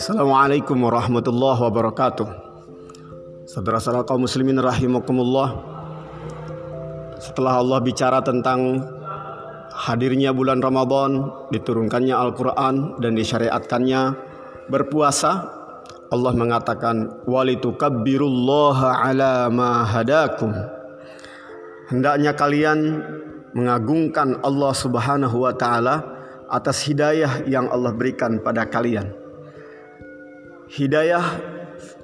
Assalamualaikum warahmatullahi wabarakatuh. Saudara-saudara kaum muslimin rahimakumullah. Setelah Allah bicara tentang hadirnya bulan Ramadan, diturunkannya Al-Qur'an dan disyariatkannya berpuasa, Allah mengatakan walitukabbirullaha ala ma hadakum. Hendaknya kalian mengagungkan Allah Subhanahu wa taala atas hidayah yang Allah berikan pada kalian. Hidayah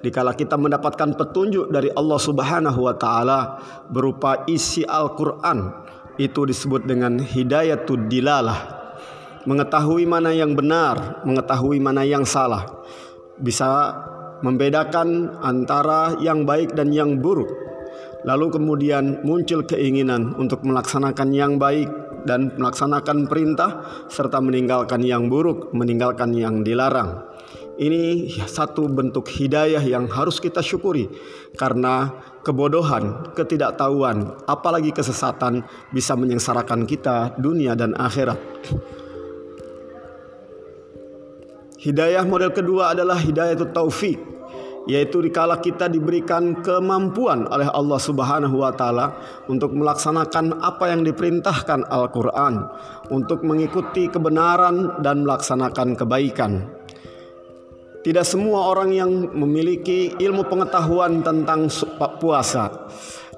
dikala kita mendapatkan petunjuk dari Allah Subhanahu wa taala berupa isi Al-Qur'an itu disebut dengan hidayatud dilalah. Mengetahui mana yang benar, mengetahui mana yang salah bisa membedakan antara yang baik dan yang buruk. Lalu kemudian muncul keinginan untuk melaksanakan yang baik dan melaksanakan perintah serta meninggalkan yang buruk, meninggalkan yang dilarang. Ini satu bentuk hidayah yang harus kita syukuri karena kebodohan, ketidaktahuan, apalagi kesesatan bisa menyengsarakan kita dunia dan akhirat. Hidayah model kedua adalah hidayah itu taufik yaitu dikala kita diberikan kemampuan oleh Allah Subhanahu wa taala untuk melaksanakan apa yang diperintahkan Al-Qur'an, untuk mengikuti kebenaran dan melaksanakan kebaikan. Tidak semua orang yang memiliki ilmu pengetahuan tentang puasa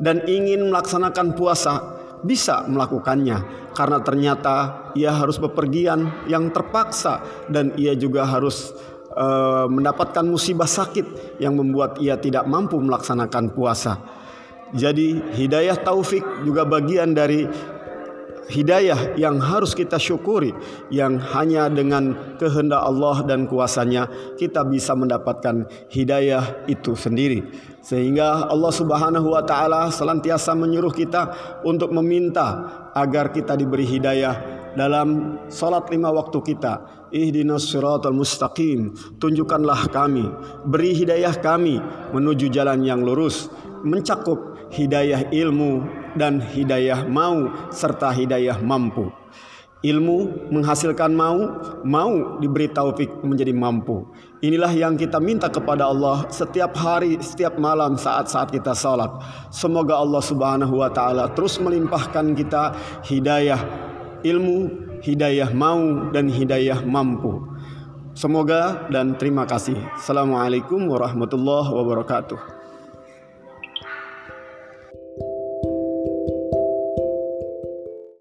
dan ingin melaksanakan puasa bisa melakukannya karena ternyata ia harus bepergian yang terpaksa dan ia juga harus uh, mendapatkan musibah sakit yang membuat ia tidak mampu melaksanakan puasa. Jadi hidayah taufik juga bagian dari hidayah yang harus kita syukuri yang hanya dengan kehendak Allah dan kuasanya kita bisa mendapatkan hidayah itu sendiri sehingga Allah Subhanahu wa taala senantiasa menyuruh kita untuk meminta agar kita diberi hidayah dalam salat lima waktu kita ihdinas siratal mustaqim tunjukkanlah kami beri hidayah kami menuju jalan yang lurus mencakup hidayah ilmu dan hidayah mau serta hidayah mampu. Ilmu menghasilkan mau, mau diberi taufik menjadi mampu. Inilah yang kita minta kepada Allah setiap hari, setiap malam saat-saat kita salat. Semoga Allah Subhanahu wa taala terus melimpahkan kita hidayah ilmu, hidayah mau dan hidayah mampu. Semoga dan terima kasih. Assalamualaikum warahmatullahi wabarakatuh.